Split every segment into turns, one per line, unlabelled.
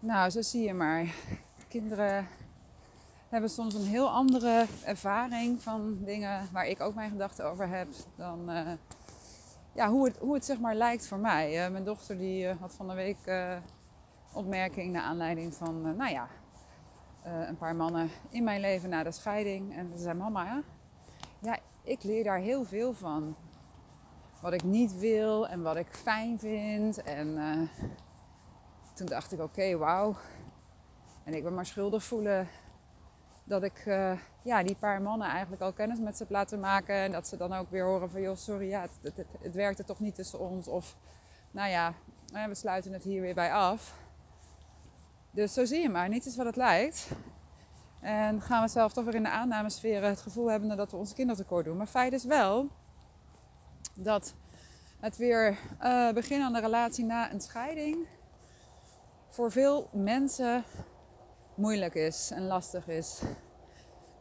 Nou, zo zie je maar. Kinderen hebben soms een heel andere ervaring van dingen waar ik ook mijn gedachten over heb dan uh, ja, hoe, het, hoe het zeg maar lijkt voor mij. Uh, mijn dochter die uh, had van de week opmerking naar aanleiding van, nou ja, een paar mannen in mijn leven na de scheiding. En ze zei, mama, ja, ja, ik leer daar heel veel van. Wat ik niet wil en wat ik fijn vind. En toen dacht ik, oké, wauw. En ik ben maar schuldig voelen dat ik uh, ja, die paar mannen eigenlijk al kennis met ze heb laten maken. En dat ze dan ook weer horen van, joh, sorry, ja, het, het, werkte toch niet tussen ons. Of, nou ja, we sluiten het hier weer bij af. Dus zo zie je maar, niet is wat het lijkt. En gaan we zelf toch weer in de aannamesfeer het gevoel hebben dat we onze kinderen tekort doen. Maar feit is wel dat het weer uh, beginnen aan de relatie na een scheiding voor veel mensen moeilijk is en lastig is.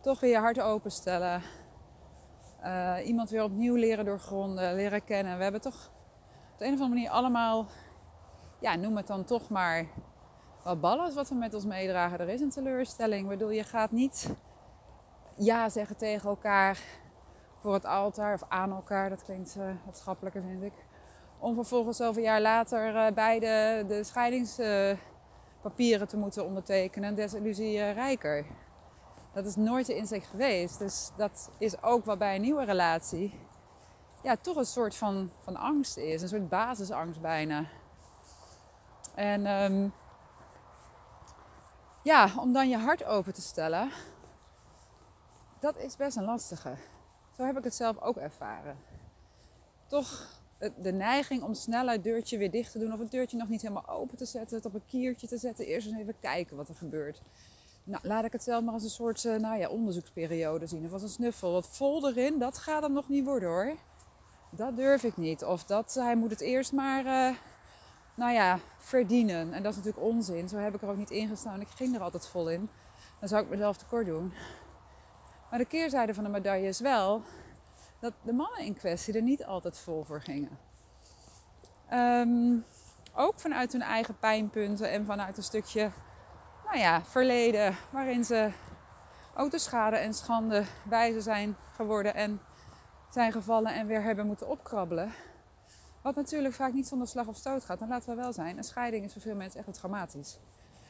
Toch weer je hart openstellen. Uh, iemand weer opnieuw leren doorgronden, leren kennen. We hebben toch op de een of andere manier allemaal, ja, noem het dan toch maar wat ballen wat we met ons meedragen. Er is een teleurstelling. Ik bedoel, je gaat niet ja zeggen tegen elkaar voor het altaar of aan elkaar. Dat klinkt uh, wat schappelijker, vind ik. Om vervolgens zoveel jaar later uh, beide de scheidings papieren te moeten ondertekenen, desillusie uh, rijker. Dat is nooit de inzicht geweest. Dus dat is ook wat bij een nieuwe relatie ja, toch een soort van, van angst is. Een soort basisangst bijna. En um, ja, om dan je hart open te stellen, dat is best een lastige. Zo heb ik het zelf ook ervaren. Toch de neiging om snel het deurtje weer dicht te doen of het deurtje nog niet helemaal open te zetten, het op een kiertje te zetten, eerst eens even kijken wat er gebeurt. Nou, laat ik het zelf maar als een soort uh, nou ja, onderzoeksperiode zien of als een snuffel. Wat vol erin, dat gaat hem nog niet worden hoor. Dat durf ik niet. Of dat hij moet het eerst maar, uh, nou ja, verdienen. En dat is natuurlijk onzin. Zo heb ik er ook niet in gestaan. Ik ging er altijd vol in. Dan zou ik mezelf tekort doen. Maar de keerzijde van de medaille is wel dat de mannen in kwestie er niet altijd vol voor gingen. Um, ook vanuit hun eigen pijnpunten en vanuit een stukje nou ja, verleden waarin ze ook de schade en schande bij ze zijn geworden en zijn gevallen en weer hebben moeten opkrabbelen. Wat natuurlijk vaak niet zonder slag of stoot gaat. En laten we wel zijn, een scheiding is voor veel mensen echt traumatisch.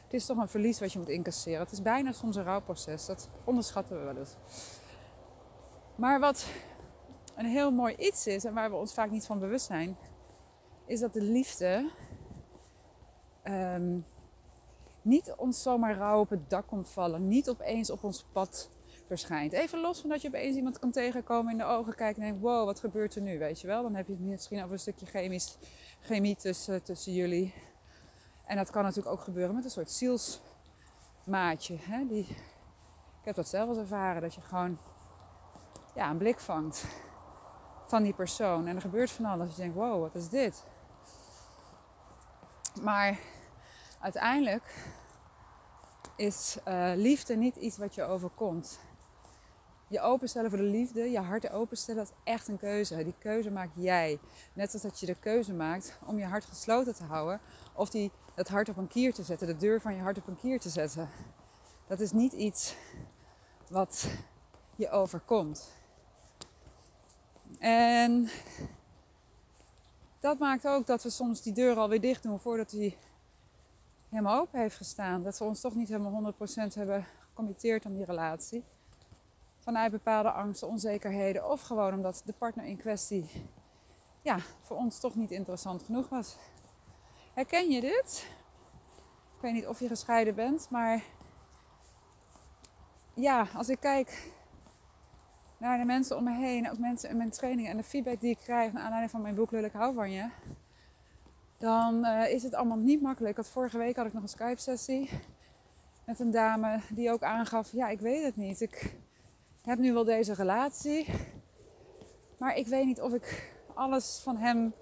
Het is toch een verlies wat je moet incasseren. Het is bijna soms een rouwproces. Dat onderschatten we wel eens. Maar wat een heel mooi iets is en waar we ons vaak niet van bewust zijn, is dat de liefde um, niet ons zomaar rauw op het dak komt vallen, niet opeens op ons pad verschijnt. Even los van dat je opeens iemand kan tegenkomen in de ogen kijken en denkt, wow, wat gebeurt er nu, weet je wel? Dan heb je misschien over een stukje chemie tussen, tussen jullie. En dat kan natuurlijk ook gebeuren met een soort zielsmaatje. Hè? Die, ik heb dat zelf eens ervaren, dat je gewoon ja, een blik vangt van die persoon. En er gebeurt van alles. Je denkt, wow, wat is dit? Maar uiteindelijk is uh, liefde niet iets wat je overkomt. Je openstellen voor de liefde, je hart openstellen, dat is echt een keuze. Die keuze maak jij. Net als dat je de keuze maakt om je hart gesloten te houden. Of die, het hart op een kier te zetten, de deur van je hart op een kier te zetten. Dat is niet iets wat je overkomt. En dat maakt ook dat we soms die deur alweer dicht doen voordat hij helemaal open heeft gestaan. Dat we ons toch niet helemaal 100% hebben gecommitteerd aan die relatie. Vanuit bepaalde angsten, onzekerheden of gewoon omdat de partner in kwestie ja, voor ons toch niet interessant genoeg was. Herken je dit? Ik weet niet of je gescheiden bent, maar ja, als ik kijk naar de mensen om me heen, ook mensen in mijn trainingen en de feedback die ik krijg naar aanleiding van mijn boek Lul ik hou van je, dan uh, is het allemaal niet makkelijk. Want vorige week had ik nog een Skype sessie met een dame die ook aangaf, ja ik weet het niet. Ik heb nu wel deze relatie, maar ik weet niet of ik alles van hem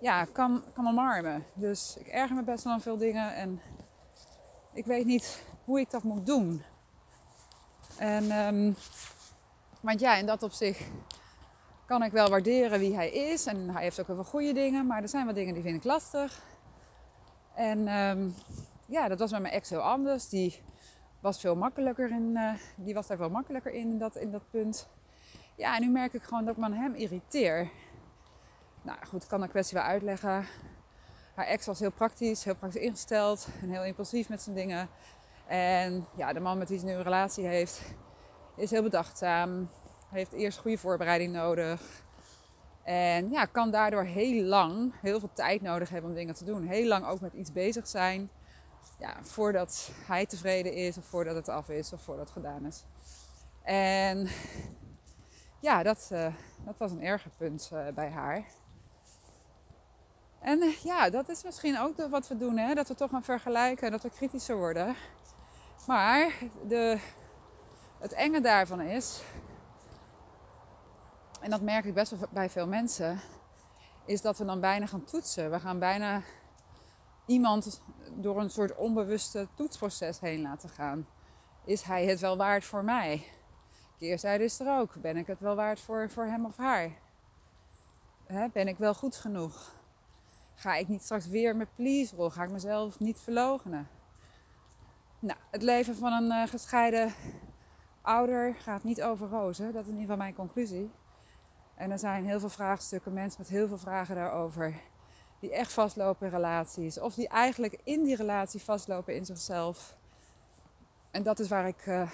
ja, kan, kan omarmen. Dus ik erger me best wel aan veel dingen en ik weet niet hoe ik dat moet doen. En um, want ja, in dat opzicht kan ik wel waarderen wie hij is. En hij heeft ook heel veel goede dingen. Maar er zijn wat dingen die vind ik lastig. En um, ja, dat was met mijn ex heel anders. Die was veel makkelijker in, uh, die was daar veel makkelijker in, in dat, in dat punt. Ja, en nu merk ik gewoon dat ik me aan hem irriteer. Nou goed, kan een kwestie wel uitleggen. Haar ex was heel praktisch, heel praktisch ingesteld en heel impulsief met zijn dingen. En ja, de man met wie ze nu een relatie heeft, is heel bedachtzaam. Heeft eerst goede voorbereiding nodig. En ja, kan daardoor heel lang, heel veel tijd nodig hebben om dingen te doen. Heel lang ook met iets bezig zijn. Ja, voordat hij tevreden is, of voordat het af is, of voordat het gedaan is. En ja, dat, uh, dat was een erger punt uh, bij haar. En uh, ja, dat is misschien ook wat we doen, hè? dat we toch gaan vergelijken, dat we kritischer worden. Maar de, het enge daarvan is, en dat merk ik best wel bij veel mensen, is dat we dan bijna gaan toetsen. We gaan bijna iemand door een soort onbewuste toetsproces heen laten gaan. Is hij het wel waard voor mij? Keerzijde is er ook. Ben ik het wel waard voor, voor hem of haar? ben ik wel goed genoeg? Ga ik niet straks weer met please rol? Ga ik mezelf niet verlogenen? Nou, het leven van een uh, gescheiden ouder gaat niet over rozen. Dat is in ieder geval mijn conclusie. En er zijn heel veel vraagstukken, mensen met heel veel vragen daarover. Die echt vastlopen in relaties. Of die eigenlijk in die relatie vastlopen in zichzelf. En dat is waar ik uh,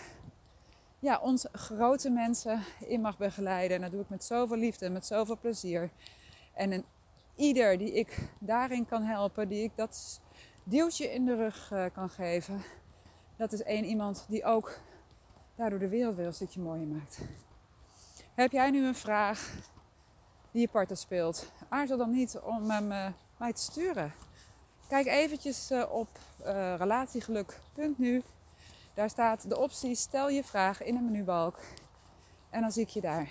ja, ons grote mensen in mag begeleiden. En dat doe ik met zoveel liefde, met zoveel plezier. En een ieder die ik daarin kan helpen, die ik dat duwtje in de rug uh, kan geven. Dat is één iemand die ook daardoor de wereld weer een stukje mooier maakt. Heb jij nu een vraag die je partner speelt? Aarzel dan niet om hem uh, mij te sturen. Kijk eventjes uh, op uh, relatiegeluk.nu. Daar staat de optie stel je vraag in een menubalk. En dan zie ik je daar.